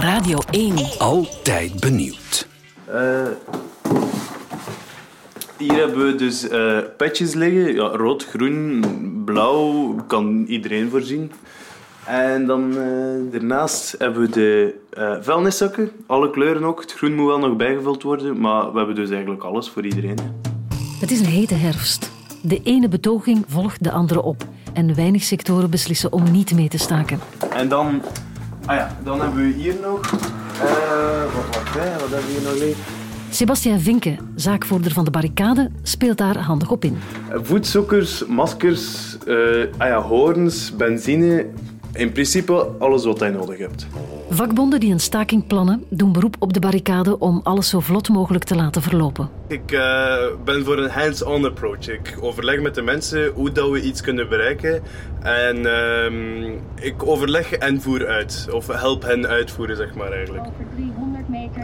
Radio 1. Altijd benieuwd. Uh, hier hebben we dus uh, petjes liggen. Ja, rood, groen, blauw. Kan iedereen voorzien. En dan uh, daarnaast hebben we de uh, vuilniszakken. Alle kleuren ook. Het groen moet wel nog bijgevuld worden. Maar we hebben dus eigenlijk alles voor iedereen. Het is een hete herfst. De ene betoging volgt de andere op. En weinig sectoren beslissen om niet mee te staken. En dan, ah ja, dan hebben we hier nog... Uh, wat, wat, wat hebben we hier nog liggen? Sebastian Vinke, zaakvoerder van de barricade, speelt daar handig op in. Voedzoekers, maskers, uh, ah ja, hoorns, benzine, in principe alles wat je nodig hebt. Vakbonden die een staking plannen, doen beroep op de barricade om alles zo vlot mogelijk te laten verlopen. Ik uh, ben voor een hands-on approach. Ik overleg met de mensen hoe dat we iets kunnen bereiken. En uh, ik overleg en voer uit. Of help hen uitvoeren, zeg maar eigenlijk.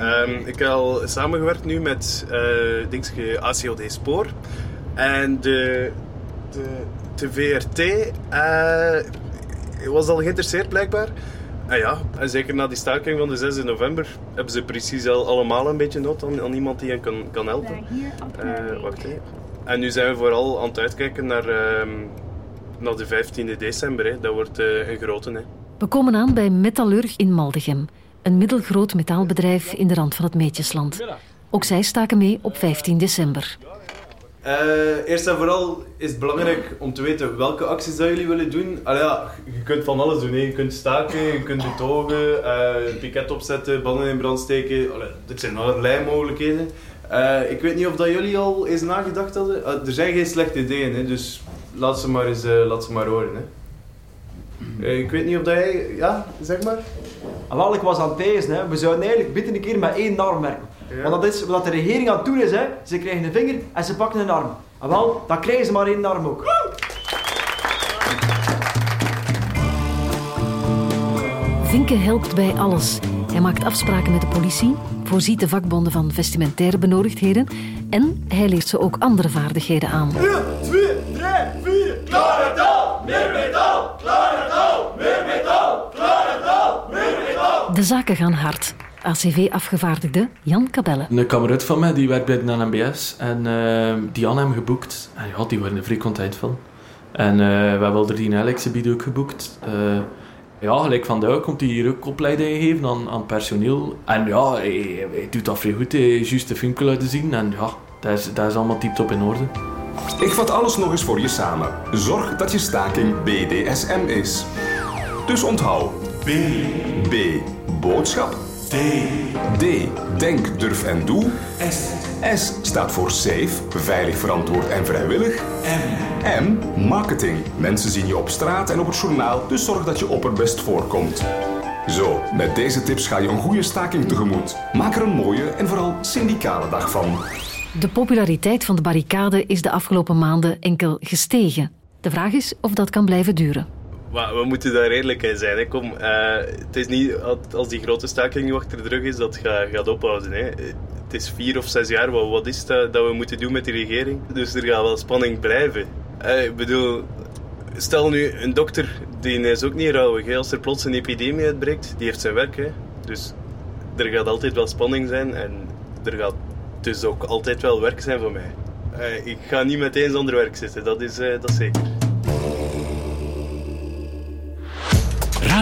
Um, ik heb al samengewerkt nu met uh, ACOD Spoor. En de, de, de VRT was al geïnteresseerd blijkbaar. En ja, en zeker na die staking van de 6 november hebben ze precies al allemaal een beetje nood aan, aan iemand die hen kan, kan helpen. Uh, wacht even. En nu zijn we vooral aan het uitkijken naar, uh, naar de 15 december. Hè. Dat wordt uh, een grote. Hè. We komen aan bij Metallurg in Maldegem. Een middelgroot metaalbedrijf in de rand van het Meetjesland. Ook zij staken mee op 15 december. Uh, eerst en vooral is het belangrijk om te weten welke acties dat jullie willen doen. Je kunt van alles doen. Hè. Je kunt staken, je kunt betogen, uh, een piket opzetten, banden in brand steken. Allee, dit zijn allerlei mogelijkheden. Uh, ik weet niet of dat jullie al eens nagedacht hadden. er zijn geen slechte ideeën, hè, dus laat ze maar, eens, laat ze maar horen. Hè. Ik weet niet of dat jij... Ja, zeg maar. Ah, wel, ik was aan het. Hè. We zouden eigenlijk binnen een keer met één norm werken. Ja. Want dat is wat de regering aan het doen is. Hè. Ze krijgen een vinger en ze pakken een arm. En ah, wel, dan krijgen ze maar één arm ook. Vinken helpt bij alles. Hij maakt afspraken met de politie, voorziet de vakbonden van vestimentaire benodigdheden en hij leert ze ook andere vaardigheden aan. 1, 2, 3, 4, klaar het al, meer metaal, klaar het al, meer metaal, klaar het al, meer metaal. De zaken gaan hard. ACV-afgevaardigde Jan Cabelle. Een kamerad van mij die werkt bij de NMBS en uh, die had hem geboekt. En ja, die waren er vrij content van. En uh, we hebben er die Alex ook geboekt. Uh, ja, gelijk vandaag komt hij hier ook opleiding geven aan, aan personeel. En ja, hij, hij doet dat vrij goed. Hij juist de film laten zien. En ja, dat is, dat is allemaal tip-top in orde. Ik vat alles nog eens voor je samen. Zorg dat je staking BDSM is. Dus onthoud. B. B. Boodschap. D. D. Denk, durf en doe. S. S staat voor safe, veilig, verantwoord en vrijwillig. M. M. Marketing. Mensen zien je op straat en op het journaal, dus zorg dat je opperbest voorkomt. Zo, met deze tips ga je een goede staking tegemoet. Maak er een mooie en vooral syndicale dag van. De populariteit van de barricade is de afgelopen maanden enkel gestegen. De vraag is of dat kan blijven duren. We moeten daar redelijk in zijn. Hè. Kom, uh, het is niet als die grote staking achter de rug is dat gaat, gaat ophouden. Hè. Het is vier of zes jaar. Wat, wat is dat, dat we moeten doen met die regering? Dus er gaat wel spanning blijven. Uh, ik bedoel, stel nu een dokter, die is ook niet rouwig. Als er plots een epidemie uitbreekt, die heeft zijn werk. Hè. Dus er gaat altijd wel spanning zijn en er gaat dus ook altijd wel werk zijn voor mij. Uh, ik ga niet meteen zonder werk zitten, dat is, dat is zeker.